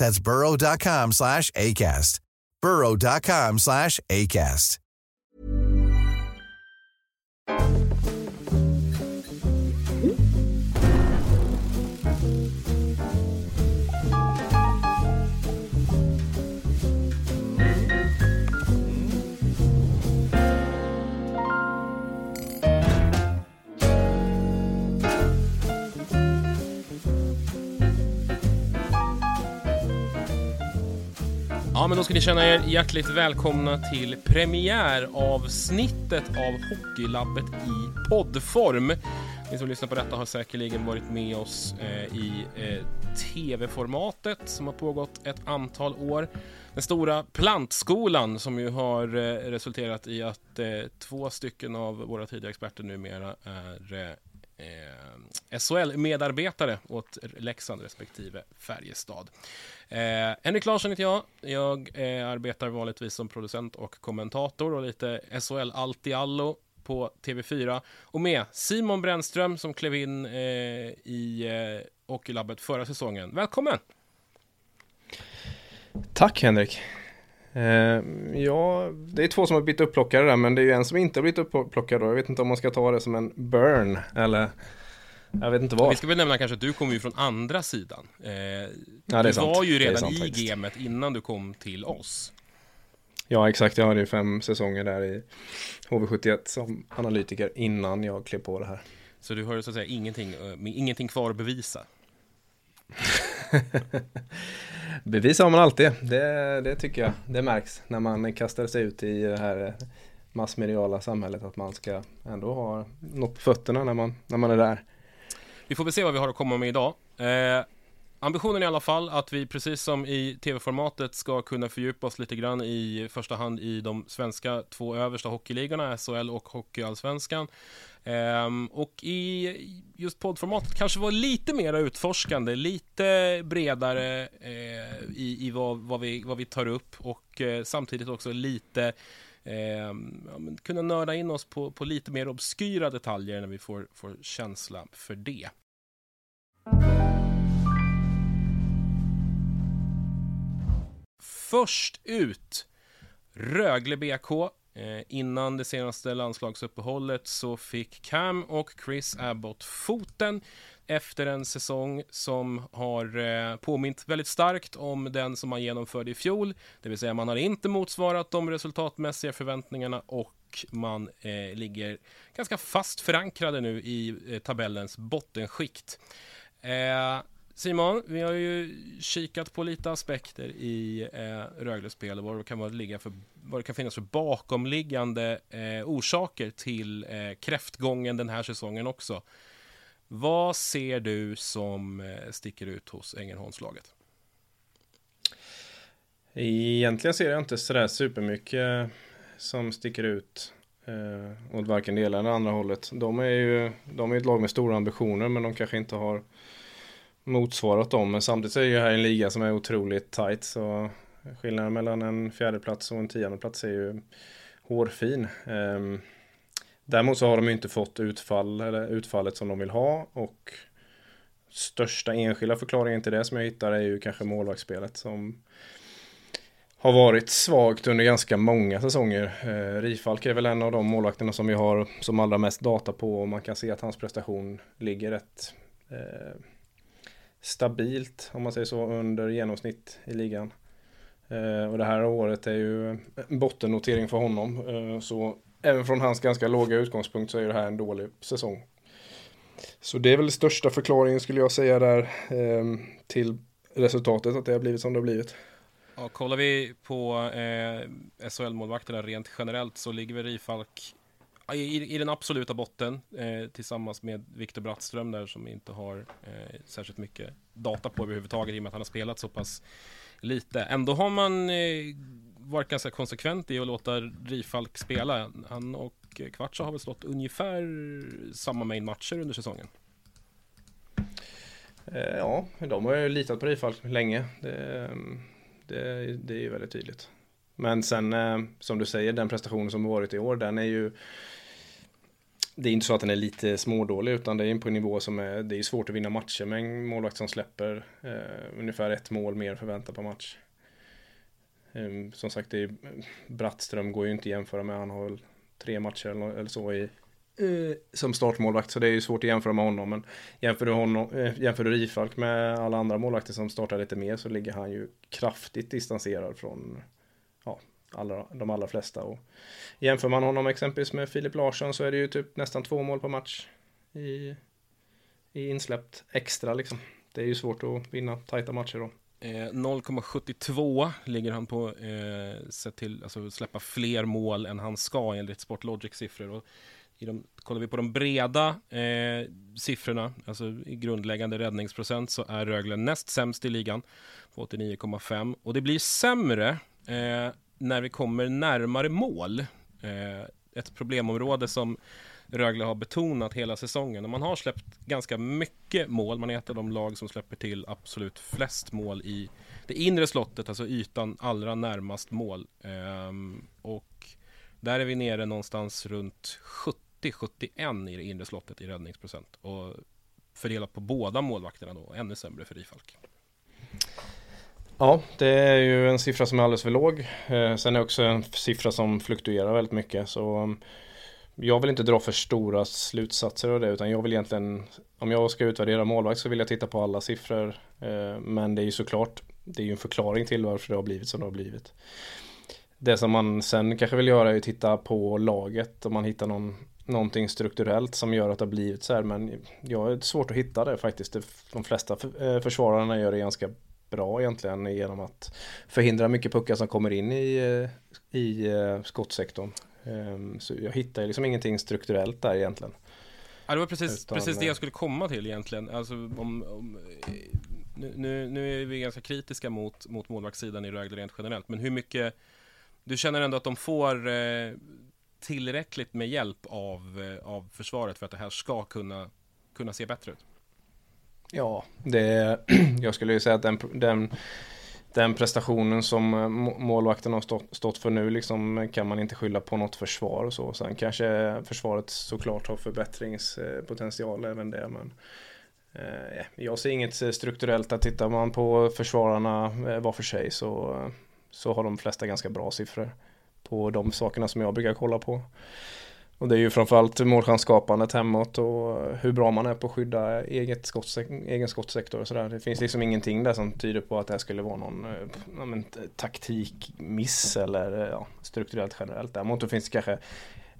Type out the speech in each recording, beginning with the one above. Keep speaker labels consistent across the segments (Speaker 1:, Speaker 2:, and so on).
Speaker 1: That's burrow.com slash ACAST. burrow.com slash ACAST.
Speaker 2: Ja, men då ska ni känna er hjärtligt välkomna till premiäravsnittet av Hockeylabbet i poddform. Ni som lyssnar på detta har säkerligen varit med oss eh, i eh, tv-formatet som har pågått ett antal år. Den stora plantskolan som ju har eh, resulterat i att eh, två stycken av våra tidigare experter numera är eh, eh, SHL-medarbetare åt Leksand respektive Färjestad. Eh, Henrik Larsson heter jag. Jag eh, arbetar vanligtvis som producent och kommentator och lite SHL allt i allo på TV4. Och med Simon Brännström som klev in eh, i eh, Hockeylabbet förra säsongen. Välkommen!
Speaker 3: Tack Henrik. Eh, ja, det är två som har blivit upplockade där men det är ju en som inte har blivit upplockad då. Jag vet inte om man ska ta det som en burn eller jag vet inte vad.
Speaker 2: Vi ska väl nämna kanske att du kommer ju från andra sidan. Eh,
Speaker 3: Ja,
Speaker 2: du
Speaker 3: det är sant.
Speaker 2: var ju redan
Speaker 3: sant
Speaker 2: i
Speaker 3: faktiskt.
Speaker 2: gamet innan du kom till oss.
Speaker 3: Ja exakt, jag hade ju fem säsonger där i HV71 som analytiker innan jag klev på det här.
Speaker 2: Så du har så att säga ingenting, eh, ingenting kvar att bevisa.
Speaker 3: Bevis har man alltid, det, det tycker jag. Det märks när man kastar sig ut i det här eh, massmediala samhället att man ska ändå ha något på fötterna när man, när man är där.
Speaker 2: Vi får väl se vad vi har att komma med idag. Eh, ambitionen är i alla fall att vi precis som i tv-formatet ska kunna fördjupa oss lite grann i första hand i de svenska två översta hockeyligorna, SHL och Hockeyallsvenskan. Ehm, och i just poddformatet kanske vara lite mer utforskande, lite bredare eh, i, i vad, vad, vi, vad vi tar upp och eh, samtidigt också lite ehm, ja, men kunna nörda in oss på, på lite mer obskyra detaljer när vi får, får känsla för det. Först ut Rögle BK. Eh, innan det senaste landslagsuppehållet så fick Cam och Chris Abbott foten efter en säsong som har eh, påmint väldigt starkt om den som man genomförde i fjol. Det vill säga man har inte motsvarat de resultatmässiga förväntningarna och man eh, ligger ganska fast förankrade nu i eh, tabellens bottenskikt. Eh, Simon, vi har ju kikat på lite aspekter i eh, Rögle-spel och vad det kan, vara ligga för, vad det kan finnas för bakomliggande eh, orsaker till eh, kräftgången den här säsongen också. Vad ser du som eh, sticker ut hos Ängelholmslaget?
Speaker 3: Egentligen ser jag inte sådär supermycket som sticker ut eh, åt varken det ena eller andra hållet. De är ju de är ett lag med stora ambitioner men de kanske inte har motsvarat dem. Men samtidigt är det här en liga som är otroligt tight så skillnaden mellan en fjärdeplats och en tionde plats är ju hårfin. Um, däremot så har de inte fått utfall, eller utfallet som de vill ha och största enskilda förklaringen till det som jag hittar är ju kanske målvaktsspelet som har varit svagt under ganska många säsonger. Eh, Rifalk är väl en av de målvakterna som vi har som allra mest data på och man kan se att hans prestation ligger rätt eh, stabilt om man säger så under genomsnitt i ligan. Eh, och det här året är ju en bottennotering för honom. Eh, så även från hans ganska låga utgångspunkt så är det här en dålig säsong. Så det är väl största förklaringen skulle jag säga där eh, till resultatet att det har blivit som det har blivit.
Speaker 2: Ja, kollar vi på eh, SHL-målvakterna rent generellt så ligger väl Rifalk i, i den absoluta botten eh, tillsammans med Viktor Brattström där som inte har eh, särskilt mycket data på överhuvudtaget i och med att han har spelat så pass lite. Ändå har man eh, varit ganska konsekvent i att låta Rifalk spela. Han och Kvartsa har väl slått ungefär samma mängd matcher under säsongen.
Speaker 3: Eh, ja, de har ju litat på Rifalk länge. Det, det, det är ju väldigt tydligt. Men sen eh, som du säger, den prestationen som varit i år, den är ju det är inte så att den är lite smådålig utan det är på en nivå som är, det är svårt att vinna matcher med en målvakt som släpper eh, ungefär ett mål mer förväntat per match. Eh, som sagt, det är, Brattström går ju inte att jämföra med, han har väl tre matcher eller, eller så i, eh, som startmålvakt, så det är ju svårt att jämföra med honom. Men jämför du, honom, eh, jämför du Rifalk med alla andra målvakter som startar lite mer så ligger han ju kraftigt distanserad från alla, de allra flesta. Och jämför man honom exempelvis med Filip Larsson så är det ju typ nästan två mål per match i, i insläppt extra liksom. Det är ju svårt att vinna tajta matcher då.
Speaker 2: Eh, 0,72 ligger han på, eh, sett till alltså släppa fler mål än han ska enligt Sportlogic siffror. Och i de, kollar vi på de breda eh, siffrorna, alltså i grundläggande räddningsprocent, så är Rögle näst sämst i ligan på 89,5. Och det blir sämre eh, när vi kommer närmare mål, eh, ett problemområde som Rögle har betonat hela säsongen. Och man har släppt ganska mycket mål. Man är ett av de lag som släpper till absolut flest mål i det inre slottet, alltså ytan allra närmast mål. Ehm, och där är vi nere någonstans runt 70-71 i det inre slottet i räddningsprocent. Och fördelat på båda målvakterna då, ännu sämre för Rifalk.
Speaker 3: Ja, det är ju en siffra som är alldeles för låg. Eh, sen är det också en siffra som fluktuerar väldigt mycket. Så mm, jag vill inte dra för stora slutsatser av det utan jag vill egentligen om jag ska utvärdera målvakt så vill jag titta på alla siffror. Eh, men det är ju såklart det är ju en förklaring till varför det har blivit som det har blivit. Det som man sen kanske vill göra är att titta på laget om man hittar någon, någonting strukturellt som gör att det har blivit så här men jag är svårt att hitta det faktiskt. De flesta eh, försvararna gör det ganska bra egentligen genom att förhindra mycket puckar som kommer in i, eh, i eh, skottsektorn. Ehm, så jag hittar liksom ingenting strukturellt där egentligen.
Speaker 2: Ja, det var precis, Utan, precis det jag skulle komma till egentligen. Alltså, om, om, nu, nu är vi ganska kritiska mot, mot målvaktssidan i Rögle rent generellt, men hur mycket du känner ändå att de får eh, tillräckligt med hjälp av, av försvaret för att det här ska kunna, kunna se bättre ut?
Speaker 3: Ja, det, jag skulle ju säga att den, den, den prestationen som eh, målvakten har stått, stått, för nu liksom eh, kan man inte skylla på något försvar och så. Sen kanske försvaret såklart har förbättringspotential även det. Men eh, jag ser inget eh, strukturellt att tittar man på försvararna var för sig så, så har de flesta ganska bra siffror på de sakerna som jag brukar kolla på. Och det är ju framförallt målchansskapandet hemåt och hur bra man är på att skydda eget skottsek- egen skottsektor och sådär. Det finns liksom ingenting där som tyder på att det här skulle vara någon eh, ja, men, taktikmiss eller eh, ja, strukturellt generellt. Däremot finns det kanske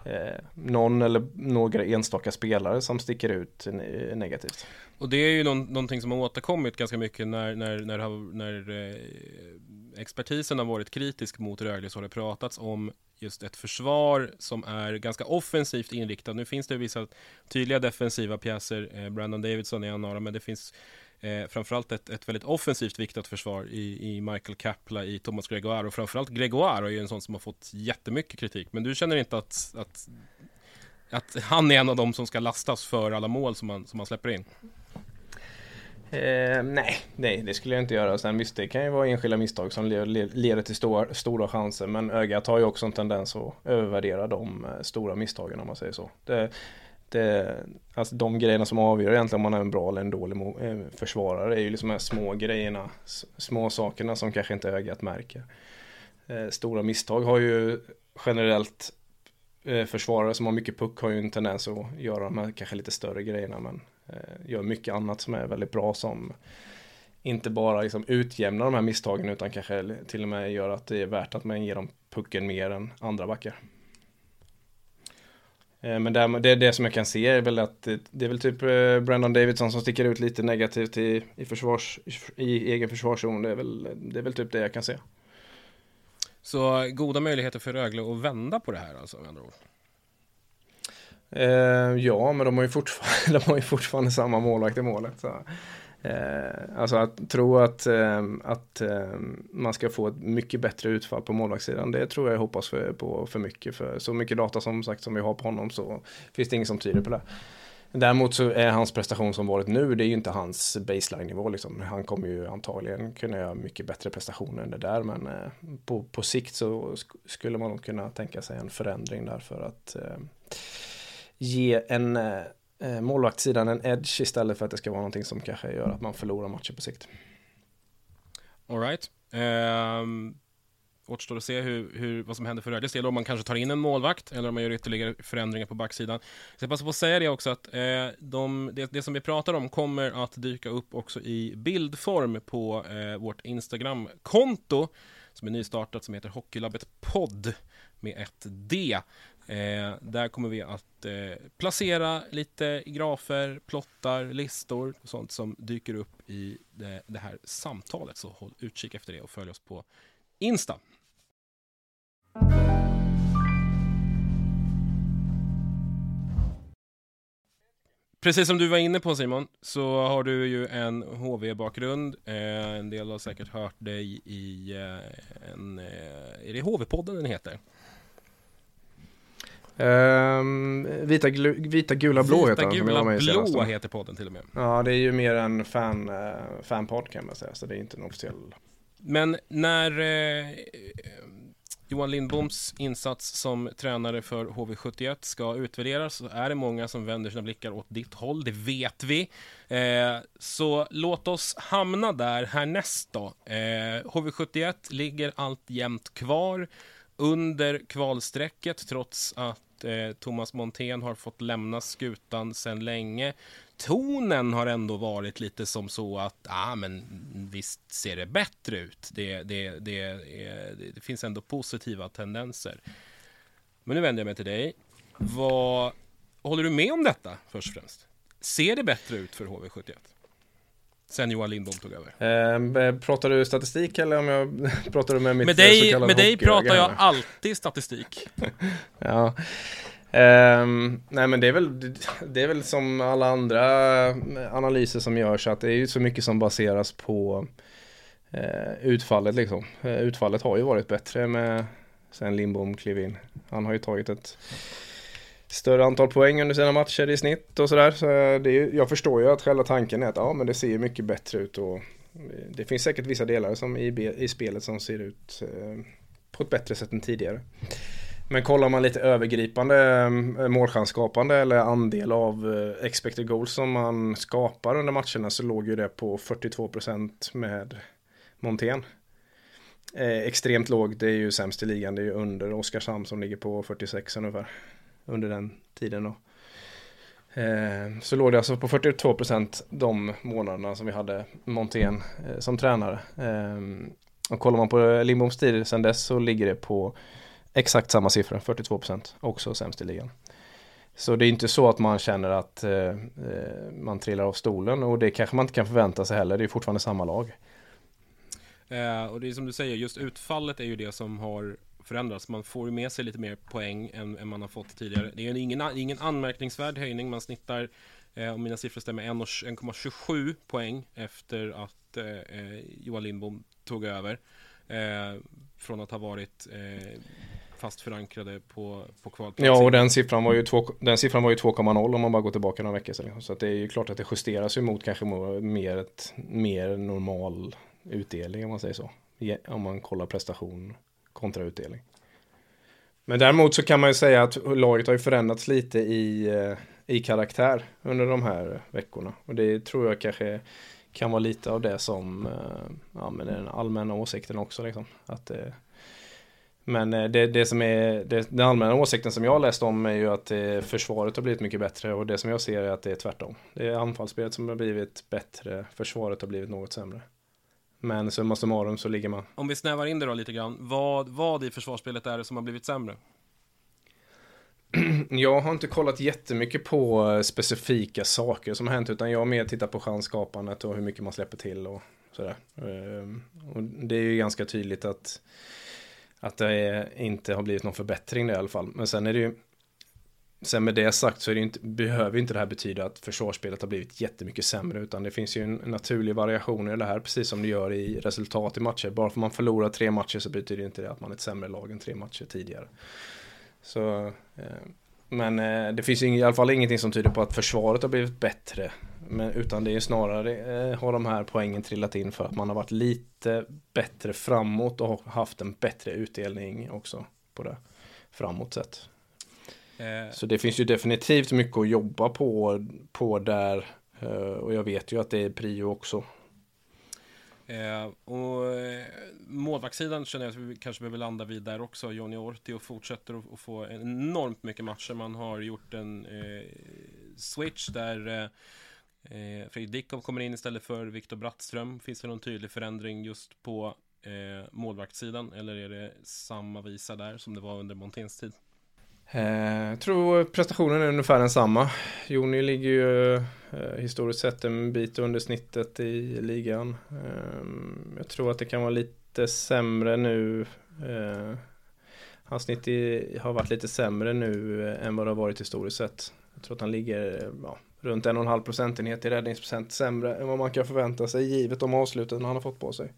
Speaker 3: eh, någon eller några enstaka spelare som sticker ut negativt.
Speaker 2: Och det är ju någon, någonting som har återkommit ganska mycket när, när, när, när eh, expertisen har varit kritisk mot Rögle så har det pratats om just ett försvar som är ganska offensivt inriktat. Nu finns det vissa tydliga defensiva pjäser, eh, Brandon Davidson är en av dem, men det finns eh, framförallt ett, ett väldigt offensivt viktat försvar i, i Michael Kapla, i Thomas Gregoire och framförallt Gregoire är ju en sån som har fått jättemycket kritik. Men du känner inte att, att, att han är en av dem som ska lastas för alla mål som man, som man släpper in?
Speaker 3: Eh, nej, nej, det skulle jag inte göra. Sen visst, det kan ju vara enskilda misstag som leder till stora, stora chanser. Men ögat har ju också en tendens att övervärdera de eh, stora misstagen om man säger så. Det, det, alltså de grejerna som avgör egentligen om man är en bra eller en dålig eh, försvarare är ju liksom de här små grejerna, små sakerna som kanske inte ögat märker. Eh, stora misstag har ju generellt eh, försvarare som har mycket puck har ju en tendens att göra de här kanske lite större grejerna men Eh, gör mycket annat som är väldigt bra som inte bara liksom utjämnar de här misstagen utan kanske till och med gör att det är värt att man ger dem pucken mer än andra backar. Eh, men det, det, det som jag kan se är väl att det, det är väl typ eh, Brandon Davidson som sticker ut lite negativt i, i, försvars, i egen försvarszon. Det är, väl, det är väl typ det jag kan se.
Speaker 2: Så goda möjligheter för Rögle att vända på det här alltså med andra ord?
Speaker 3: Eh, ja, men de har, ju fortfarande, de har ju fortfarande samma målvakt i målet. Så. Eh, alltså att tro att, eh, att eh, man ska få ett mycket bättre utfall på målvaktssidan, det tror jag hoppas för, på för mycket. För så mycket data som sagt som vi har på honom så finns det inget som tyder på det. Däremot så är hans prestation som varit nu, det är ju inte hans baseline-nivå liksom. Han kommer ju antagligen kunna göra mycket bättre prestationer än det där, men eh, på, på sikt så sk skulle man nog kunna tänka sig en förändring där för att eh, ge en eh, eh, målvaktssidan en edge istället för att det ska vara någonting som kanske gör att man förlorar matcher på sikt.
Speaker 2: Alright. Um, ehm, återstår att se hur, hur, vad som händer för Rögles del, om man kanske tar in en målvakt eller om man gör ytterligare förändringar på backsidan. Så jag passar på att säga det också att eh, de, det, det, som vi pratar om kommer att dyka upp också i bildform på eh, vårt Instagram-konto som är nystartat som heter Hockeylabbet podd med ett D. Eh, där kommer vi att eh, placera lite grafer, plottar, listor och sånt som dyker upp i det, det, här samtalet. Så håll utkik efter det och följ oss på Insta. Precis som du var inne på Simon, så har du ju en HV-bakgrund. Eh, en del har säkert hört dig i eh, en, eh, är det HV-podden den heter?
Speaker 3: Um, vita, vita, gula, blå
Speaker 2: vita,
Speaker 3: heter
Speaker 2: den. Vita, gula, blå heter podden till och med.
Speaker 3: Ja, det är ju mer en fan, uh, fanpodd kan man säga, så det är inte en officiell.
Speaker 2: Men när uh, Johan Lindboms insats som tränare för HV71 ska utvärderas så är det många som vänder sina blickar åt ditt håll, det vet vi. Eh, så låt oss hamna där härnäst då. Eh, HV71 ligger alltjämt kvar under kvalstrecket trots att eh, Thomas Montén har fått lämna skutan sedan länge. Tonen har ändå varit lite som så att, ah, men visst ser det bättre ut. Det, det, det, det, det finns ändå positiva tendenser. Men nu vänder jag mig till dig. Vad håller du med om detta först och främst? Ser det bättre ut för HV71? Sen Johan Lindbom tog över.
Speaker 3: Eh, pratar du statistik eller om jag pratar du med mitt
Speaker 2: Med dig, med dig pratar jag alltid statistik.
Speaker 3: ja. Um, nej men det är, väl, det är väl som alla andra analyser som görs att det är ju så mycket som baseras på uh, utfallet liksom. Uh, utfallet har ju varit bättre med sen Lindbom klev in. Han har ju tagit ett större antal poäng under sina matcher i snitt och sådär. Så det är, jag förstår ju att själva tanken är att ja men det ser mycket bättre ut och det finns säkert vissa delar som i, i spelet som ser ut eh, på ett bättre sätt än tidigare. Men kollar man lite övergripande eh, målchansskapande eller andel av eh, expected goals som man skapar under matcherna så låg ju det på 42% med Montén. Eh, extremt lågt, det är ju sämst i ligan, det är ju under Oskarshamn som ligger på 46 ungefär. Under den tiden då. Eh, så låg det alltså på 42% de månaderna som vi hade Montén eh, som tränare. Eh, och kollar man på Lindboms tid sedan dess så ligger det på Exakt samma siffra, 42% också sämst i ligan. Så det är inte så att man känner att eh, eh, man trillar av stolen och det kanske man inte kan förvänta sig heller. Det är fortfarande samma lag.
Speaker 2: Eh, och det är som du säger, just utfallet är ju det som har förändras. Man får ju med sig lite mer poäng än, än man har fått tidigare. Det är ingen, ingen anmärkningsvärd höjning. Man snittar, eh, om mina siffror stämmer, 1,27 poäng efter att eh, eh, Johan Lindbom tog över. Eh, från att ha varit eh, fast förankrade på, på kvalplats.
Speaker 3: Ja, och den siffran var ju, 2,0 om man bara går tillbaka några veckor sedan. Så att det är ju klart att det justeras ju mot kanske mer, ett, mer normal utdelning om man säger så. Om man kollar prestation kontra utdelning. Men däremot så kan man ju säga att laget har ju förändrats lite i, eh, i karaktär under de här veckorna. Och det tror jag kanske kan vara lite av det som eh, ja, men den allmänna åsikten också. Liksom. Att, eh, men det, det som är det, den allmänna åsikten som jag har läst om är ju att försvaret har blivit mycket bättre och det som jag ser är att det är tvärtom. Det är anfallsspelet som har blivit bättre, försvaret har blivit något sämre. Men summa summarum så ligger man.
Speaker 2: Om vi snävar in det då lite grann. Vad, vad i försvarsspelet är det som har blivit sämre?
Speaker 3: Jag har inte kollat jättemycket på eh, specifika saker som har hänt utan jag har mer tittat på chansskapandet och hur mycket man släpper till och sådär. Ehm, och det är ju ganska tydligt att, att det inte har blivit någon förbättring där i alla fall. Men sen är det ju Sen med det sagt så det inte, behöver inte det här betyda att försvarsspelet har blivit jättemycket sämre utan det finns ju en naturlig variation i det här precis som det gör i resultat i matcher. Bara för att man förlorar tre matcher så betyder det inte det att man är ett sämre lag än tre matcher tidigare. Så, eh, men eh, det finns i alla fall ingenting som tyder på att försvaret har blivit bättre. Men, utan det är snarare eh, har de här poängen trillat in för att man har varit lite bättre framåt och haft en bättre utdelning också på det framåt sett. Eh. Så det finns ju definitivt mycket att jobba på, på där. Eh, och jag vet ju att det är prio också.
Speaker 2: Eh, och målvaktssidan känner jag att vi kanske behöver landa vid där också. Johnny Ortio fortsätter att få enormt mycket matcher. Man har gjort en switch där Fredrik Dickov kommer in istället för Viktor Brattström. Finns det någon tydlig förändring just på målvaktssidan? Eller är det samma visa där som det var under Monténs tid?
Speaker 3: Jag eh, tror prestationen är ungefär densamma. Joni ligger ju eh, historiskt sett en bit under snittet i ligan. Eh, jag tror att det kan vara lite sämre nu. Eh, hans snitt i, har varit lite sämre nu eh, än vad det har varit historiskt sett. Jag tror att han ligger eh, ja, runt en och en halv procentenhet i räddningsprocent sämre än vad man kan förvänta sig givet de avsluten han har fått på sig.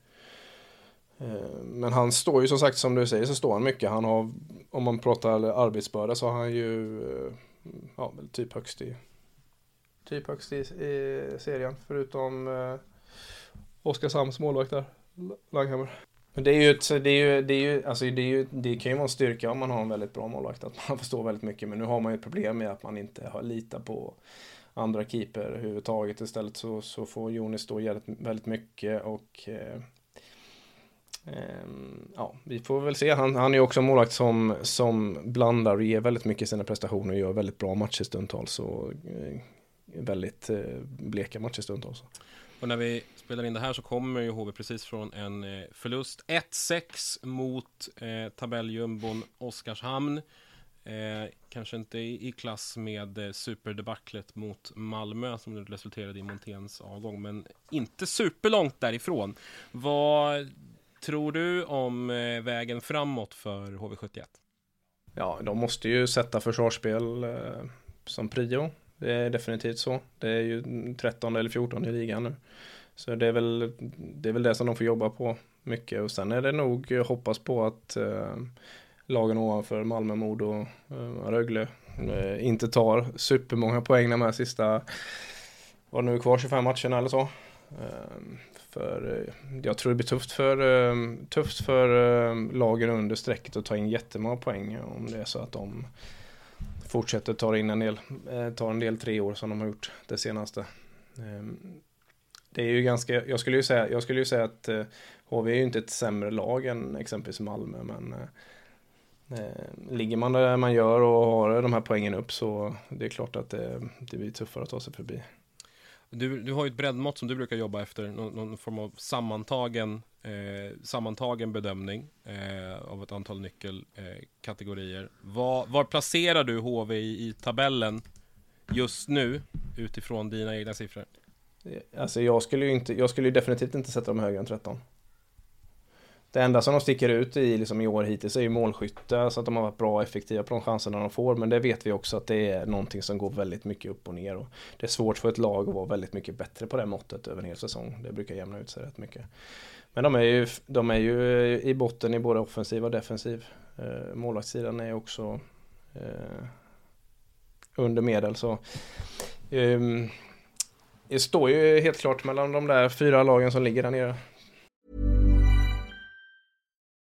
Speaker 3: Eh, men han står ju som sagt som du säger så står han mycket. Han har, om man pratar arbetsbörda så har han ju eh, ja, typ högst i typ högst i, i serien förutom eh, Oskarshamns målvakt där, Langhammer. Men det är ju, det är ju, det är ju, alltså det är ju, det kan ju vara en styrka om man har en väldigt bra målvakt att man förstår väldigt mycket. Men nu har man ju ett problem med att man inte har litat på andra keeper överhuvudtaget. Istället så, så får Jonis stå väldigt, mycket och eh, Ehm, ja, vi får väl se. Han, han är också en målvakt som, som blandar och ger väldigt mycket i sina prestationer och gör väldigt bra matcher stundtals och eh, väldigt eh, bleka matcher stundtals.
Speaker 2: Och när vi spelar in det här så kommer ju HV precis från en eh, förlust 1-6 mot eh, tabelljumbon Oskarshamn. Eh, kanske inte i, i klass med eh, superdebaclet mot Malmö som resulterade i Monténs avgång, men inte superlångt därifrån. Vad tror du om eh, vägen framåt för HV71?
Speaker 3: Ja, de måste ju sätta försvarsspel eh, som prio. Det är definitivt så. Det är ju 13 eller 14 i ligan nu. Så det är väl det, är väl det som de får jobba på mycket. Och sen är det nog eh, hoppas på att eh, lagen ovanför Malmö, Modo och eh, Rögle eh, inte tar supermånga poäng de här sista, vad nu är kvar, 25 matcherna eller så. Ehm, för eh, jag tror det blir tufft för, eh, tufft för eh, lagen under strecket att ta in jättemånga poäng om det är så att de fortsätter ta in en del, tar en del tre år som de har gjort det senaste. Ehm, det är ju ganska, jag skulle ju säga, jag skulle ju säga att HV är ju inte ett sämre lag än exempelvis Malmö, men ligger man där man gör och har de här poängen upp så det är klart att det, det blir tuffare att ta sig förbi.
Speaker 2: Du, du har ju ett breddmått som du brukar jobba efter, någon, någon form av sammantagen, eh, sammantagen bedömning eh, av ett antal nyckelkategorier. Eh, var, var, placerar du HV i, i, tabellen just nu utifrån dina egna siffror?
Speaker 3: Eh, alltså jag skulle ju inte, jag skulle ju definitivt inte sätta dem högre än 13. Det enda som de sticker ut i, liksom i år hittills är ju målskytte, så att de har varit bra och effektiva på de chanserna de får. Men det vet vi också att det är någonting som går väldigt mycket upp och ner. Och det är svårt för ett lag att vara väldigt mycket bättre på det måttet över en hel säsong. Det brukar jämna ut sig rätt mycket. Men de är ju, de är ju eh, i botten i både offensiv och defensiv. Eh, målvaktssidan är också eh, under medel så eh, det står ju helt klart mellan de där fyra lagen som ligger där nere.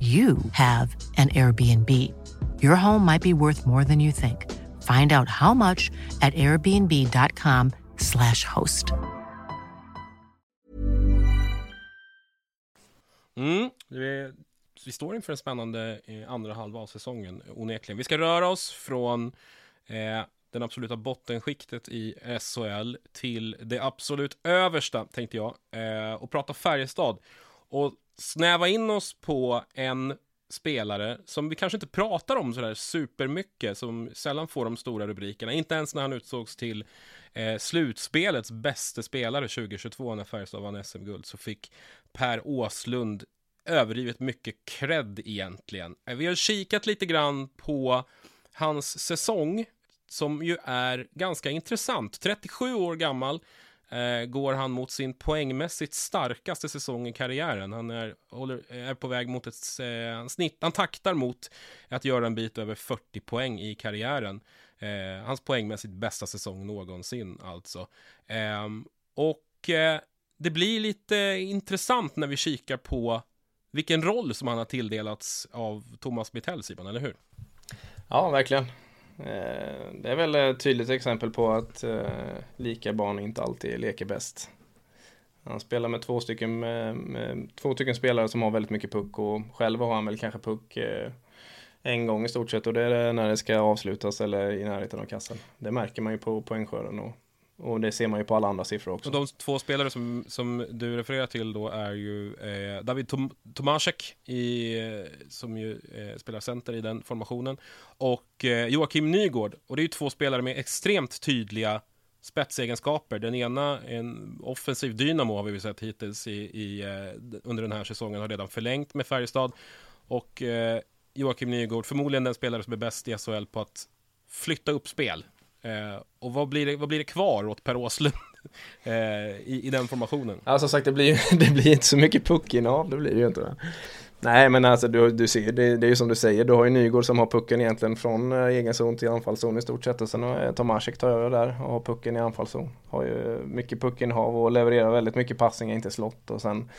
Speaker 4: you have an Airbnb. Your home might be worth more than you think. Find out how much at airbnb.com/slash host.
Speaker 2: Mm, vi, vi står inför en spännande eh, andra halva av säsongen, onekligen. Vi ska röra oss från eh, den absoluta bottenskiktet i SHL till det absolut översta, tänkte jag, eh, och prata Färjestad. Och snäva in oss på en spelare som vi kanske inte pratar om sådär supermycket, som sällan får de stora rubrikerna, inte ens när han utsågs till eh, slutspelets bästa spelare 2022 när Färjestad vann SM-guld, så fick Per Åslund överdrivet mycket cred egentligen. Eh, vi har kikat lite grann på hans säsong, som ju är ganska intressant. 37 år gammal, eh, går han mot sin poängmässigt starkaste säsong i karriären. Han är, håller, eh, är på väg mot ett eh, snitt, han taktar mot att göra en bit över 40 poäng i karriären. Eh, hans poängmässigt bästa säsong någonsin alltså. Eh, och eh, det blir lite intressant när vi kikar på vilken roll som han har tilldelats av Thomas Mitell, Simon, eller hur?
Speaker 3: Ja, verkligen. Eh, det är väl ett tydligt exempel på att eh, lika barn inte alltid leker bäst. Han spelar med två stycken, med, med två stycken spelare som har väldigt mycket puck och själv har han väl kanske puck en gång i stort sett och det är när det ska avslutas eller i närheten av kassen. Det märker man ju på poängskörden och och det ser man ju på alla andra siffror också.
Speaker 2: Och de två spelare som, som du refererar till då är ju eh, David Tom Tomasek i, eh, som ju eh, spelar center i den formationen och eh, Joakim Nygård. Och det är ju två spelare med extremt tydliga spetsegenskaper. Den ena, en offensiv dynamo har vi sett hittills i, i eh, under den här säsongen, har redan förlängt med Färjestad. Och eh, Joakim Nygård, förmodligen den spelare som är bäst i SHL på att flytta upp spel Eh, och vad blir, det, vad blir det kvar åt Per Åslund eh, i, i den formationen?
Speaker 3: Ja som sagt det blir, det blir inte så mycket puckinnehav, det blir det ju inte. Nej men alltså du, du ser, det, det är ju som du säger, du har ju Nygård som har pucken egentligen från eh, egen zon till anfallszon i stort sett och sen har Tomasek tar över där och har pucken i anfallszon. Har ju mycket puckinnehav och levererar väldigt mycket passningar in till slott och sen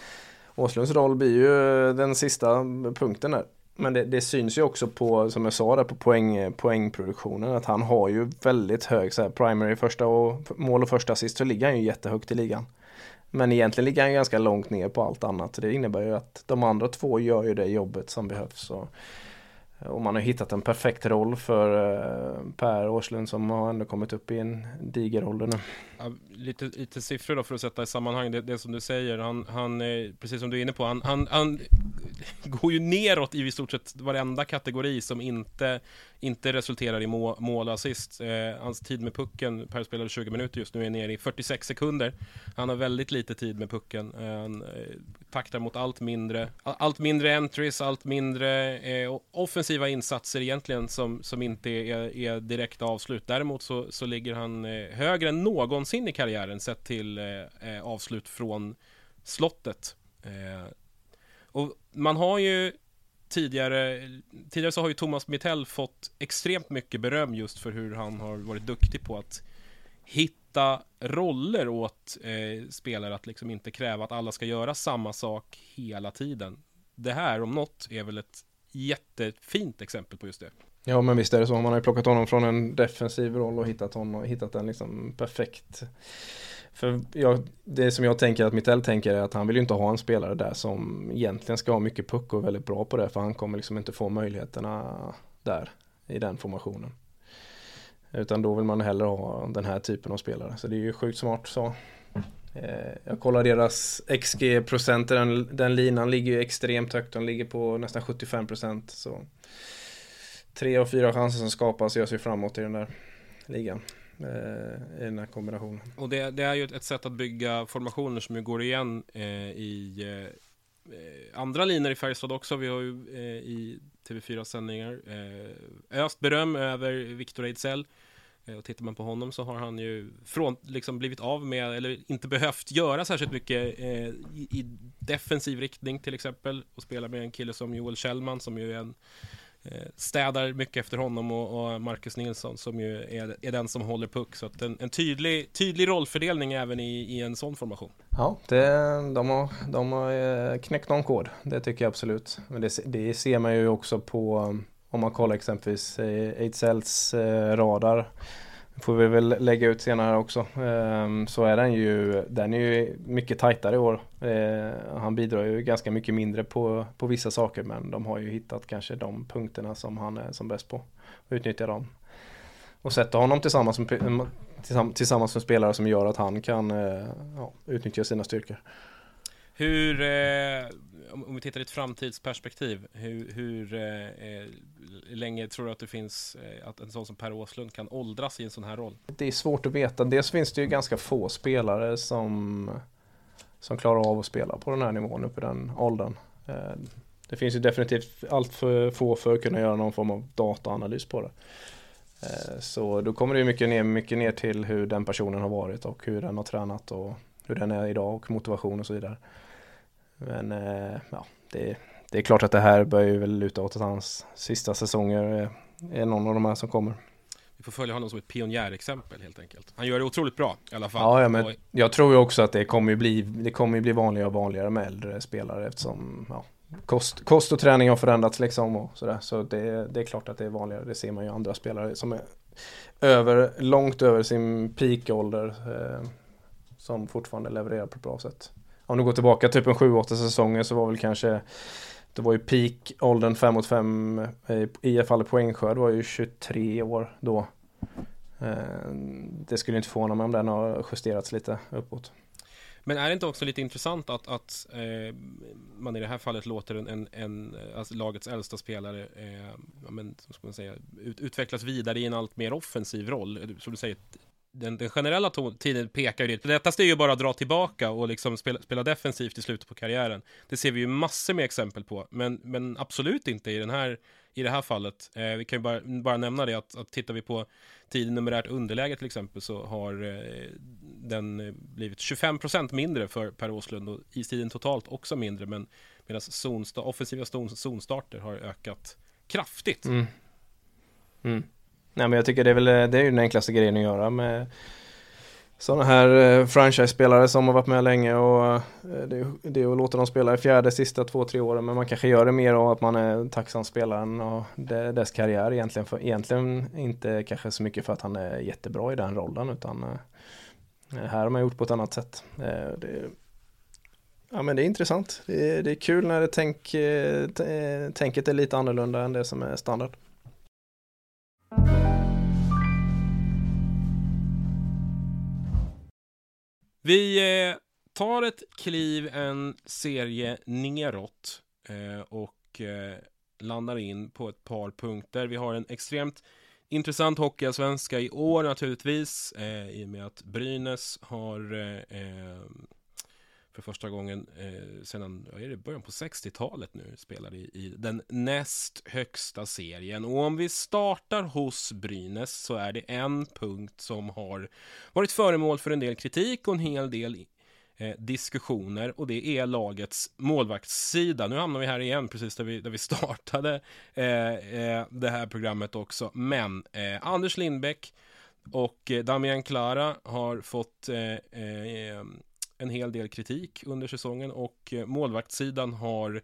Speaker 3: Åslunds roll blir ju eh, den sista punkten där. Men det, det, syns ju också på, som jag sa där, på poäng, poängproduktionen att han har ju väldigt hög så här, primary första och mål och första assist så ligger han ju jättehögt i ligan. Men egentligen ligger han ganska långt ner på allt annat. Det innebär ju att de andra två gör ju det jobbet som behövs. Och och man har hittat en perfekt roll för eh, Per Åslund som har ändå kommit upp i en diger ålder nu.
Speaker 2: Ja, lite, lite siffror då för att sätta i sammanhang. Det, det som du säger, han, han eh, precis som du är inne på, han, han, han går ju neråt i stort sett varenda kategori som inte, inte resulterar i må, mål och assist. Eh, hans tid med pucken, Per spelade 20 minuter just nu, är nere i 46 sekunder. Han har väldigt lite tid med pucken. Eh, han eh, taktar mot allt mindre, allt mindre entries, allt mindre eh, offensiva insatser egentligen som, som inte är, är direkta avslut. Däremot så, så ligger han eh, högre än någon någonsin i karriären sett till eh, eh, avslut från slottet. Eh, och man har ju tidigare, tidigare så har ju Thomas Mittell fått extremt mycket beröm just för hur han har varit duktig på att hitta roller åt eh, spelare, att liksom inte kräva att alla ska göra samma sak hela tiden. Det här om något är väl ett jättefint exempel på just det.
Speaker 3: Ja men visst är det så, man har ju plockat honom från en defensiv roll och hittat honom, hittat den liksom perfekt för jag, det som jag tänker att Mittell tänker är att han vill ju inte ha en spelare där som egentligen ska ha mycket puck och är väldigt bra på det för han kommer liksom inte få möjligheterna där i den formationen. Utan då vill man hellre ha den här typen av spelare så det är ju sjukt smart så. Eh, jag kollar deras XG-procent, den, den linan ligger ju extremt högt, den ligger på nästan 75% så tre av fyra chanser som skapas görs ju framåt i den där ligan eh, i den här kombinationen.
Speaker 2: Och det, det, är ju ett sätt att bygga formationer som ju går igen eh, i eh, andra linjer i Färjestad också. Vi har ju eh, i TV4-sändningar eh, öst beröm över Viktor Ejdsell. Eh, och tittar man på honom så har han ju från, liksom blivit av med, eller inte behövt göra särskilt mycket eh, i, i, defensiv riktning till exempel. Och spela med en kille som Joel Kjellman som ju är en Eh, städar mycket efter honom och, och Marcus Nilsson som ju är, är, den som håller puck. Så att en, en tydlig, tydlig rollfördelning även i, i en sån formation.
Speaker 3: Ja, det, de, har, de har eh, knäckt någon kod. Det tycker jag absolut. Men det, det ser man ju också på om man kollar exempelvis eh, Eidzells eh, radar får vi väl lägga ut senare också. Ehm, så är den ju, den är ju mycket tajtare i år. Ehm, han bidrar ju ganska mycket mindre på, på vissa saker men de har ju hittat kanske de punkterna som han är som bäst på. Och utnyttjar dem. Och sätta honom tillsammans med, tillsammans med spelare som gör att han kan eh, ja, utnyttja sina styrkor.
Speaker 2: Hur, eh, om vi tittar i ett framtidsperspektiv, hur, hur eh, eh, länge tror du att det finns eh, att en sån som Per Åslund kan åldras i en sån här roll?
Speaker 3: Det är svårt att veta. Dels finns det ju ganska få spelare som, som klarar av att spela på den här nivån uppe i den åldern. Eh, det finns ju definitivt allt för få för att kunna göra någon form av dataanalys på det. Eh, så då kommer det mycket ner, mycket ner till hur den personen har varit och hur den har tränat och hur den är idag och motivation och så vidare. Men eh, ja, det, det, är klart att det här börjar ju väl luta åt att hans sista säsonger eh, är någon av de här som kommer.
Speaker 2: Vi får följa honom som ett pionjärexempel helt enkelt. Han gör det otroligt bra i alla fall.
Speaker 3: Ja, ja men jag tror ju också att det kommer ju bli, det kommer bli vanligare och vanligare med äldre spelare eftersom ja, kost, kost och träning har förändrats liksom och sådär. Så det, det är klart att det är vanligare. Det ser man ju andra spelare som är över, långt över sin peakålder eh, som fortfarande levererar på ett bra sätt om du går tillbaka typ en 7-8 säsonger så var väl kanske det var ju peak-åldern 5 mot 5 eh, i alla fall poängskörd var ju 23 år då. Eh, det skulle inte förvåna mig om den har justerats lite uppåt.
Speaker 2: Men är det inte också lite intressant att, att eh, man i det här fallet låter en, en, en alltså lagets äldsta spelare eh, ja, men, ska man säga, ut, utvecklas vidare i en allt mer offensiv roll? Eh, som du säger, den, den generella tiden pekar ju dit. Det lättaste är ju bara att dra tillbaka och liksom spela, spela defensivt i slutet på karriären. Det ser vi ju massor med exempel på, men, men absolut inte i, den här, i det här fallet. Eh, vi kan ju bara, bara nämna det att, att tittar vi på tiden numerärt underläge till exempel så har eh, den eh, blivit 25 procent mindre för Per Åslund och istiden totalt också mindre, men medan zonsta, offensiva zonstarter har ökat kraftigt.
Speaker 3: Mm. Mm. Nej men jag tycker det är väl eh, det är ju den enklaste grejen att göra med sådana här eh, franchise-spelare som har varit med länge och eh, det, det är att låta dem spela i fjärde, sista två, tre åren men man kanske gör det mer av att man är tacksam spelaren och det, dess karriär egentligen. För, egentligen inte kanske så mycket för att han är jättebra i den rollen utan eh, här har man gjort på ett annat sätt. Eh, det, ja men det är intressant. Det, det är kul när det tänk, eh, tänket är lite annorlunda än det som är standard.
Speaker 2: Vi eh, tar ett kliv en serie neråt eh, och eh, landar in på ett par punkter. Vi har en extremt intressant hockeyallsvenska i år naturligtvis eh, i och med att Brynäs har eh, eh, för första gången eh, sedan är det, början på 60-talet nu spelar i, i den näst högsta serien. Och om vi startar hos Brynäs så är det en punkt som har varit föremål för en del kritik och en hel del eh, diskussioner och det är lagets målvaktssida. Nu hamnar vi här igen precis där vi, där vi startade eh, eh det här programmet också. Men eh, Anders Lindbäck och eh, Damian Klara har fått eh, eh, en hel del kritik under säsongen och eh, målvaktssidan har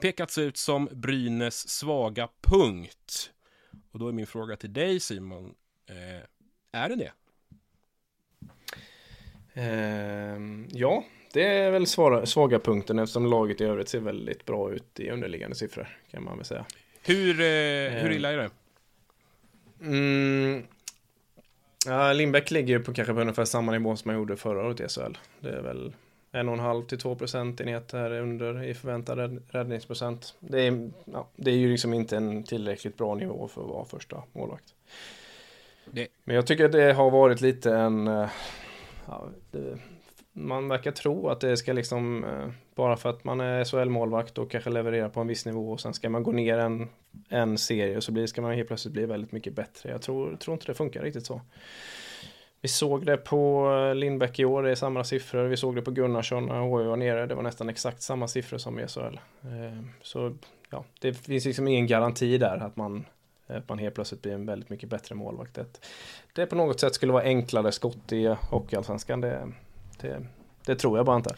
Speaker 2: pekats ut som Brynäs svaga punkt. Och då är min fråga till dig Simon, eh, är det det?
Speaker 3: Eh, ja, det är väl svara, svaga punkten eftersom laget i övrigt ser väldigt bra ut i underliggande siffror kan man väl säga.
Speaker 2: Hur, eh, hur illa är det?
Speaker 3: Mm, ja, Lindbäck ligger på kanske på ungefär samma nivå som man gjorde förra året i SHL. Det är väl en och en halv till två procentenheter under i förväntad räddningsprocent. Det är, ja, det är ju liksom inte en tillräckligt bra nivå för att vara första målvakt. Det. Men jag tycker att det har varit lite en eh, ja, man verkar tro att det ska liksom, eh, bara för att man är SHL-målvakt och kanske levererar på en viss nivå och sen ska man gå ner en, en serie och så blir, ska man helt plötsligt bli väldigt mycket bättre. Jag tror, tror inte det funkar riktigt så. Vi såg det på eh, Lindbäck i år, det är samma siffror. Vi såg det på Gunnarsson när HV var nere, det var nästan exakt samma siffror som i SHL. Eh, så ja, det finns liksom ingen garanti där att man, att man helt plötsligt blir en väldigt mycket bättre målvakt. Det, det på något sätt skulle vara enklare skott i Hockeyallsvenskan, det, det, det, tror jag bara inte.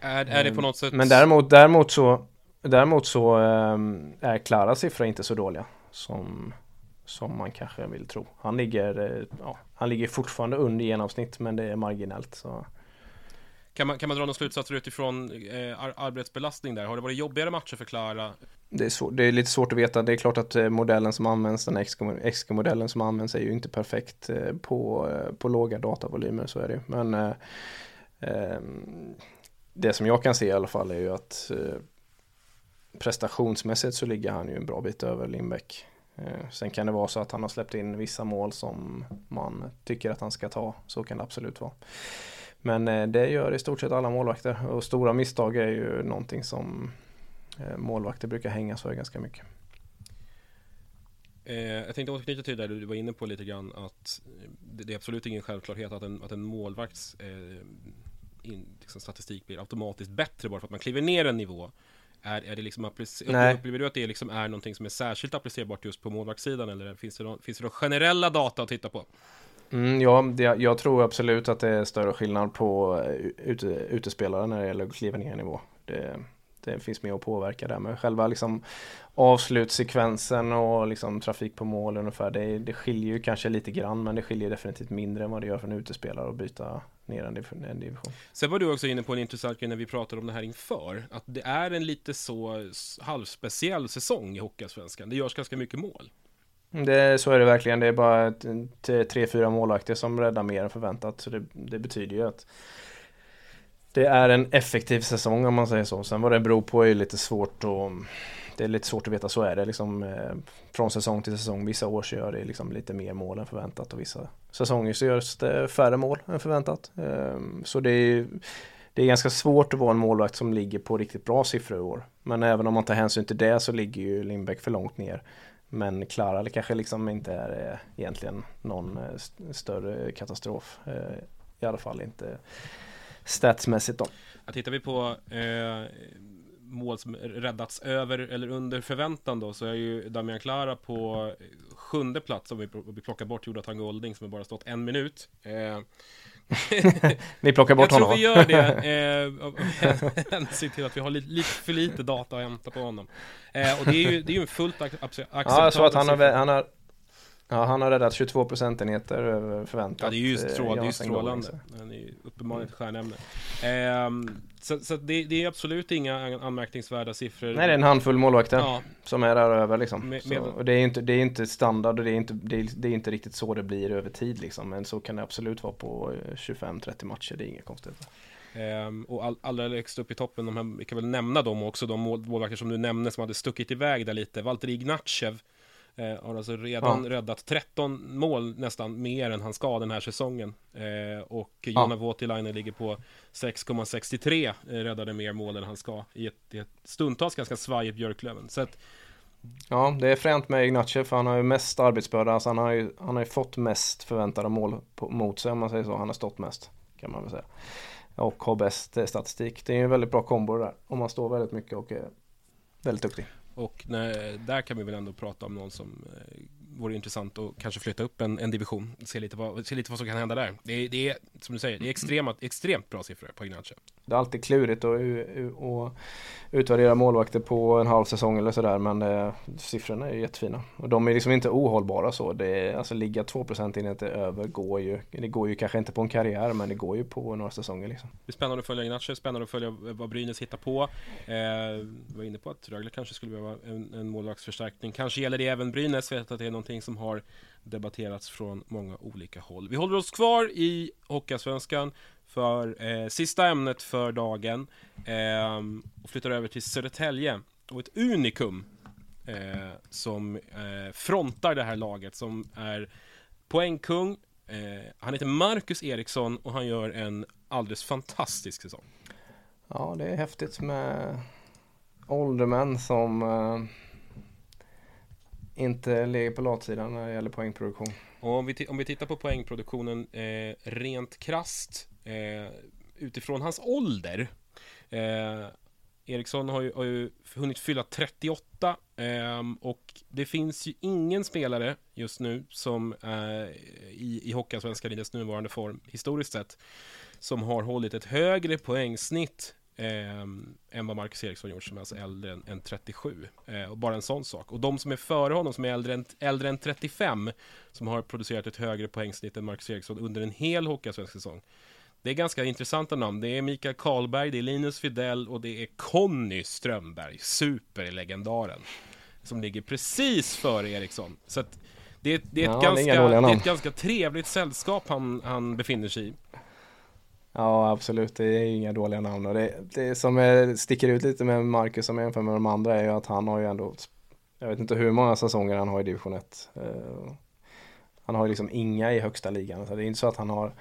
Speaker 2: Är, är det på något sätt?
Speaker 3: Men däremot, däremot så, däremot så ehm, är Klaras siffror inte så dåliga som, som man kanske vill tro. Han ligger, eh, ja, han ligger fortfarande under genomsnitt men det är marginellt. Så.
Speaker 2: Kan man, kan man dra några slutsatser utifrån eh, arbetsbelastning där? Har det varit jobbigare matcher för Klara?
Speaker 3: Det är, svår, det är lite svårt att veta. Det är klart att eh, modellen som används, den XG-modellen som används är ju inte perfekt eh, på, eh, på låga datavolymer, så är det ju. Men eh, eh, det som jag kan se i alla fall är ju att eh, prestationsmässigt så ligger han ju en bra bit över Lindbäck. Eh, sen kan det vara så att han har släppt in vissa mål som man tycker att han ska ta. Så kan det absolut vara. Men eh, det gör i stort sett alla målvakter och stora misstag är ju någonting som eh, målvakter brukar hängas för ganska mycket.
Speaker 2: jag tänkte återknyta till det du var inne på lite grann att det är absolut ingen självklarhet att en, att en målvakts in, liksom, statistik blir automatiskt bättre bara för att man kliver ner en nivå. Är, är det liksom upplever du att det liksom är någonting som är särskilt applicerbart just på målvaktssidan eller finns det, någon, finns det någon generella data att titta på?
Speaker 3: Mm, ja, det, jag tror absolut att det är större skillnad på eh, ute, utespelare när det gäller att kliva ner i nivå. Det, det finns mer att påverka där. Men själva liksom avslutssekvensen och liksom trafik på mål ungefär, det, det skiljer ju kanske lite grann men det skiljer definitivt mindre än vad det gör för en utespelare att byta ner en, en division.
Speaker 2: Sen var du också inne på en intressant grej när vi pratade om det här inför, att det är en lite så halvspeciell säsong i Hockeyallsvenskan. Det görs ganska mycket mål.
Speaker 3: Det, så är det verkligen. Det är bara tre, fyra målvakter som räddar mer än förväntat. Så det, det betyder ju att det är en effektiv säsong om man säger så. Sen vad det beror på är lite svårt att det är lite svårt att veta, så är det liksom eh, från säsong till säsong. Vissa år så gör det liksom lite mer mål än förväntat och vissa säsonger så görs det färre mål än förväntat. Eh, så det är, det är ganska svårt att vara en målvakt som ligger på riktigt bra siffror i år. Men även om man tar hänsyn till det så ligger ju Lindbäck för långt ner. Men Klara det kanske liksom inte är eh, egentligen någon eh, större katastrof. Eh, I alla fall inte statsmässigt då.
Speaker 2: Ja, tittar vi på eh, mål som räddats över eller under förväntan då så är ju Damian Klara på sjunde plats om vi, vi plockar bort Jonathan Golding som har bara stått en minut. Eh,
Speaker 3: Ni plockar bort
Speaker 2: honom?
Speaker 3: Jag
Speaker 2: tror vi gör det. Eh, Se till att vi har lite, lite, för lite data att hämta på honom. Eh, och det är ju, det är ju en fullt acceptabel
Speaker 3: Ja, jag såg att han har, han har Ja, han har räddat 22 procentenheter över förväntat.
Speaker 2: Ja, det är ju, det är ju strålande. Han är ju uppenbarligen ett stjärnämne. Ehm, så, så det, det, är absolut inga anmärkningsvärda siffror.
Speaker 3: Nej, det är en handfull målvakter ja. som är där över liksom. Med, med... Så, och det är inte, det är inte standard och det är inte, det är, det är, inte riktigt så det blir över tid liksom. Men så kan det absolut vara på 25-30 matcher, det är inget konstigt.
Speaker 2: Um, och all, allra lägst upp i toppen, de här, vi kan väl nämna dem också, de målvakter som du nämnde som hade stuckit iväg där lite. Valtteri Ignatjev Eh, har alltså redan ja. räddat 13 mål nästan mer än han ska den här säsongen. Eh, och Jonna ja. Voutilainen ligger på 6,63 eh, räddade mer mål än han ska i ett, i ett stundtals ganska svajigt Björklöven. Så att,
Speaker 3: Ja, det är fränt med Ignatjev för han har ju mest arbetsbörda. Alltså han, har ju, han har ju fått mest förväntade mål på, mot sig om man säger så. Han har stått mest kan man väl säga. Och har bäst eh, statistik. Det är ju en väldigt bra kombo där. Om man står väldigt mycket och är väldigt duktig.
Speaker 2: Och när, där kan vi väl ändå prata om någon som eh, vore intressant att kanske flytta upp en, en division. Se lite, vad, se lite vad som kan hända där. Det är, det är som du säger, det är extremt, extremt bra siffror på Ignacio.
Speaker 3: Det är alltid klurigt att, att utvärdera målvakter på en halv säsong eller sådär men det, siffrorna är ju jättefina. Och de är liksom inte ohållbara så. Det är, alltså ligga 2% in inte över går ju, det går ju kanske inte på en karriär men det går ju på några säsonger liksom.
Speaker 2: Det är spännande att följa Ignacio, spännande att följa vad Brynäs hittar på. Eh, var inne på att Rögle kanske skulle behöva en, en målvaktsförstärkning. Kanske gäller det även Brynäs, vet att det är någonting som har debatterats från många olika håll. Vi håller oss kvar i Hockeyallsvenskan för eh, sista ämnet för dagen eh, och flyttar över till Södertälje och ett unikum eh, som eh, frontar det här laget som är poängkung. Eh, han heter Marcus Eriksson och han gör en alldeles fantastisk säsong.
Speaker 3: Ja, det är häftigt med åldermän som eh, inte ligger på latsidan när det gäller poängproduktion.
Speaker 2: Och om, vi om vi tittar på poängproduktionen eh, rent krast eh, utifrån hans ålder. Eh, Eriksson har ju, har ju, hunnit fylla 38 eh, och det finns ju ingen spelare just nu som eh, i, i Hockeyallsvenskan i dess nuvarande form historiskt sett som har hållit ett högre poängsnitt eh, än vad Marcus Eriksson gjort som är alltså äldre än, än 37. Eh, och bara en sån sak. Och de som är före honom som är äldre än, äldre än 35 som har producerat ett högre poängsnitt än Marcus Eriksson under en hel Hockeyallsvensk säsong. Det är ganska intressanta namn. Det är Mikael Karlberg, det är Linus Fidell och det är Conny Strömberg, superlegendaren. Som ligger precis före Eriksson. Så att det, är, det, är ett ja, ganska, det, är det är ett ganska trevligt sällskap han, han befinner sig i.
Speaker 3: Ja absolut, det är inga dåliga namn och det, det som är, sticker ut lite med Marcus som jämför med de andra är ju att han har ju ändå Jag vet inte hur många säsonger han har i division 1 uh, eh, Han har ju liksom inga i högsta ligan så det är inte så att han har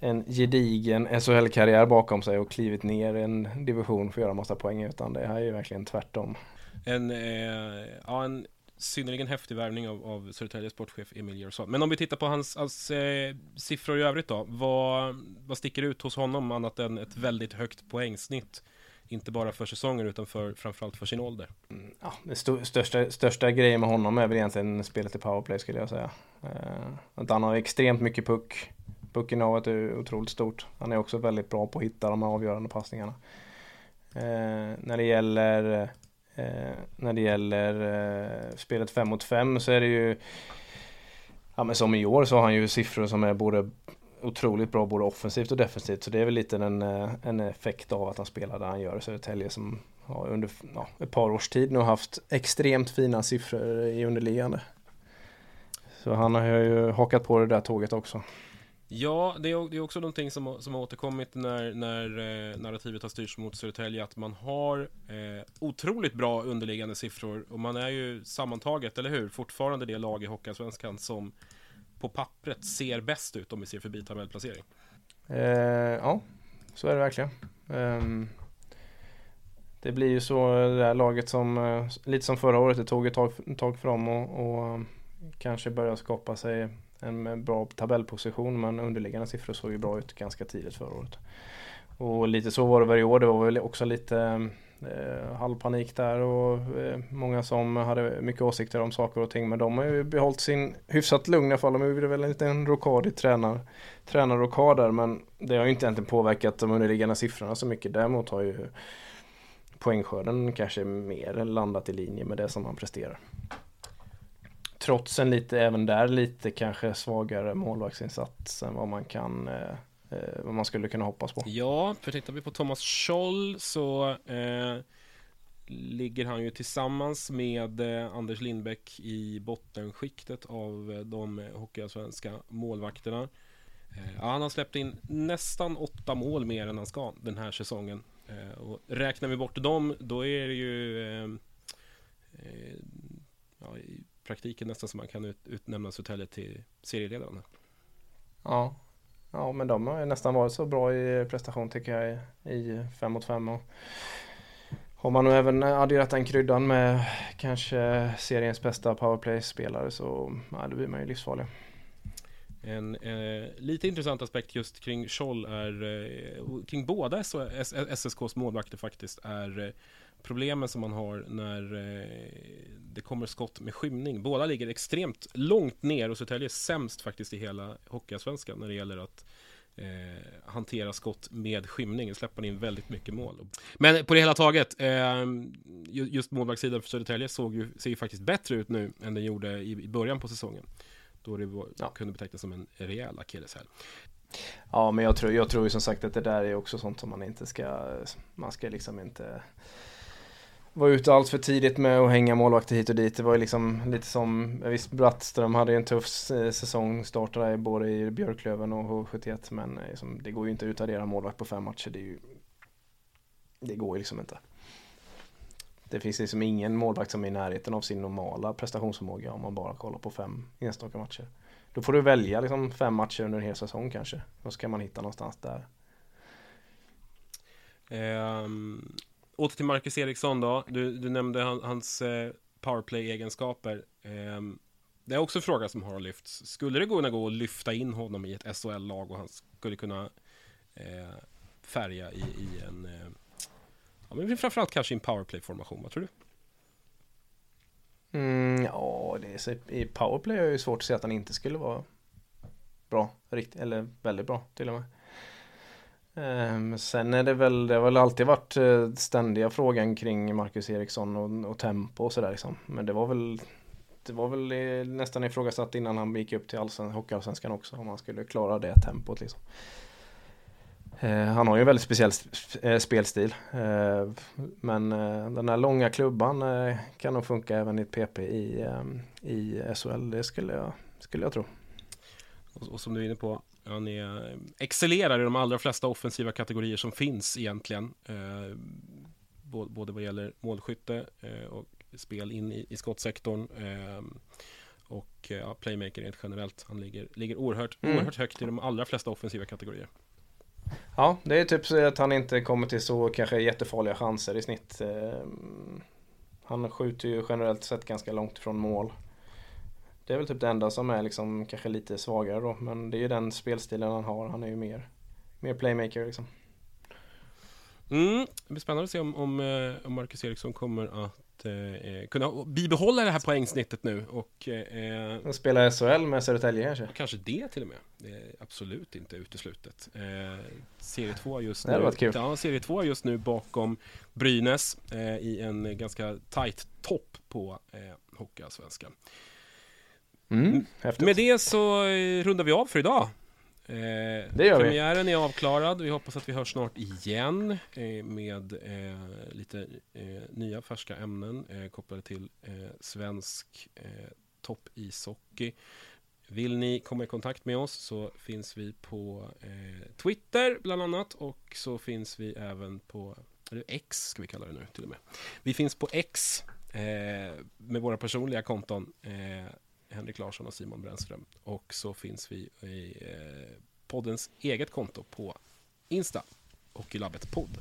Speaker 3: en gedigen SHL-karriär bakom sig och klivit ner en division för att göra massa poäng utan det här är ju verkligen tvärtom.
Speaker 2: En, eh, ja, en synnerligen häftig värvning av, av Södertäljes sportchef Emil Gersson. Men om vi tittar på hans, hans eh, siffror i övrigt då. Vad, vad sticker ut hos honom annat än ett väldigt högt poängsnitt? Inte bara för säsonger utan för, framförallt för sin ålder.
Speaker 3: Mm, ja, den st största, största grejen med honom är väl egentligen spelet i powerplay skulle jag säga. Eh, att han har extremt mycket puck. Bukinovet är otroligt stort. Han är också väldigt bra på att hitta de avgörande passningarna. Eh, när det gäller Eh, när det gäller eh, spelet 5 mot 5 så är det ju Ja men som i år så har han ju siffror som är både otroligt bra både offensivt och defensivt. Så det är väl lite en, eh, en effekt av att han spelar där han gör i Södertälje som ja, under ja, ett par års tid nu har haft extremt fina siffror i underliggande. Så han har ju hakat på det där tåget också.
Speaker 2: Ja, det är, det är också någonting som, som har återkommit när, när eh, narrativet har styrts mot Södertälje att man har eh, otroligt bra underliggande siffror och man är ju sammantaget, eller hur, fortfarande det lag i Hockeyallsvenskan som på pappret ser bäst ut om vi ser förbi tabellplacering.
Speaker 3: Eh, ja, så är det verkligen. Um, det blir ju så det där laget som, eh, lite som förra året, det tog ett tag, tag för dem och, och eh, kanske börja skapa sig en eh, bra tabellposition men underliggande siffror såg ju bra ut ganska tidigt förra året. Och lite så var det varje år. Det var väl också lite eh, halvpanik där och eh, många som hade mycket åsikter om saker och ting. Men de har ju behållit sin hyfsat lugna fall. De gjorde väl en liten rokad i tränar, tränarrokad där men det har ju inte egentligen påverkat de underliggande siffrorna så mycket. Däremot har ju poängskörden kanske mer landat i linje med det som man presterar trots en lite, även där lite kanske svagare målvaktsinsats än vad man kan eh, eh, vad man skulle kunna hoppas på.
Speaker 2: Ja, för tittar vi på Thomas Scholl så eh, ligger han ju tillsammans med eh, Anders Lindbäck i bottenskiktet av eh, de hockeyallsvenska målvakterna. Eh, ja, han har släppt in nästan åtta mål mer än han ska den här säsongen. Eh, och räknar vi bort dem, då är det ju eh, ja, praktiken nästan som man kan ut, utnämna Södertälje till serieledaren.
Speaker 3: Ja. ja, men de har nästan varit så bra i prestation tycker jag i 5 mot 5. har man nu även adderat den kryddan med kanske seriens bästa powerplay-spelare så ja, då blir man ju livsfarlig.
Speaker 2: En eh, lite intressant aspekt just kring Scholl är, eh, kring båda SSKs målvakter faktiskt, är eh, problemen som man har när eh, det kommer skott med skymning. Båda ligger extremt långt ner och Södertälje är sämst faktiskt i hela Hockeyallsvenskan när det gäller att eh, hantera skott med skymning. Släpper in väldigt mycket mål. Men på det hela taget, eh, just målvaktssidan för Södertälje såg ju, ser ju faktiskt bättre ut nu än den gjorde i, i början på säsongen. Då det var, ja. kunde betecknas som en rejäl akilleshäl.
Speaker 3: Ja, men jag tror, jag tror ju som sagt att det där är också sånt som man inte ska, man ska liksom inte var ute allt för tidigt med att hänga målvakter hit och dit. Det var ju liksom lite som, visst Brattström hade ju en tuff eh, säsong, startade både i Björklöven och H71 men liksom, det går ju inte att utvärdera målvakt på fem matcher. Det, är ju, det går ju liksom inte. Det finns liksom ingen målvakt som är i närheten av sin normala prestationsförmåga om man bara kollar på fem enstaka matcher. Då får du välja liksom fem matcher under en hel säsong kanske. Då ska man hitta någonstans där.
Speaker 2: Um, åter till Marcus Eriksson då. Du, du nämnde hans, hans powerplay-egenskaper. Eh, det är också en fråga som har lyfts. Skulle det kunna gå att lyfta in honom i ett SHL-lag och han skulle kunna eh, färga i, i en eh, ja, men framförallt kanske i en powerplay-formation, vad tror du?
Speaker 3: Mm, ja, det är, så, i powerplay är det svårt att se att han inte skulle vara bra, rikt, eller väldigt bra till och med. Ehm, sen är det väl, det har väl alltid varit eh, ständiga frågan kring Marcus Eriksson och, och tempo och sådär liksom. Men det var väl det var väl nästan ifrågasatt innan han gick upp till allsven, Hockeyallsvenskan också om han skulle klara det tempot liksom. Ehm, han har ju en väldigt speciell eh, spelstil. Ehm, men eh, den här långa klubban kan nog funka även i ett PP i, i SHL. Det skulle jag, skulle jag tro.
Speaker 2: Och, och som du är inne på, han är, excellerar i de allra flesta offensiva kategorier som finns egentligen. Eh, både vad gäller målskytte eh, och spel in i, i skottsektorn. Eh, och ja, playmaker rent generellt. Han ligger, ligger oerhört, mm. oerhört högt i de allra flesta offensiva kategorier.
Speaker 3: Ja, det är typ så att han inte kommer till så kanske jättefarliga chanser i snitt. Han skjuter ju generellt sett ganska långt från mål. Det är väl typ det enda som är liksom kanske lite svagare då. Men det är ju den spelstilen han har. Han är ju mer, mer playmaker liksom.
Speaker 2: Mm, det blir spännande att se om, om, eh, om Marcus Eriksson kommer att eh, kunna bibehålla det här poängsnittet nu och
Speaker 3: eh, spela SHL med Södertälje kanske?
Speaker 2: Kanske det till och med. Det är absolut inte uteslutet. Eh, serie 2 just nu.
Speaker 3: Det varit kul.
Speaker 2: Ja, serie 2 just nu bakom Brynäs eh, i en ganska tight topp på eh, Hockeyallsvenskan.
Speaker 3: Mm, mm,
Speaker 2: Med det så eh, rundar vi av för idag. Eh,
Speaker 3: det gör
Speaker 2: premiären vi. är avklarad. Vi hoppas att vi hörs snart igen eh, med eh, lite eh, nya färska ämnen eh, kopplade till svensk topp-ishockey. Vill ni komma i kontakt med oss så finns vi på Twitter bland annat och så finns vi även på eller X ska vi kalla det nu till och med. Vi finns på X med våra personliga konton Henrik Larsson och Simon Brännström. Och så finns vi i eh, poddens eget konto på Insta. Hockeylabbet podd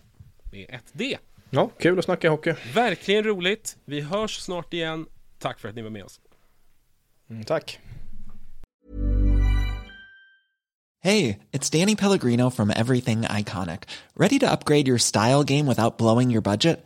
Speaker 2: med ett D.
Speaker 3: Ja, kul att snacka hockey.
Speaker 2: Verkligen roligt. Vi hörs snart igen. Tack för att ni var med oss.
Speaker 3: Mm, tack.
Speaker 5: Hej, it's Danny Pellegrino from Everything Iconic. Ready to upgrade your style game without blowing your budget?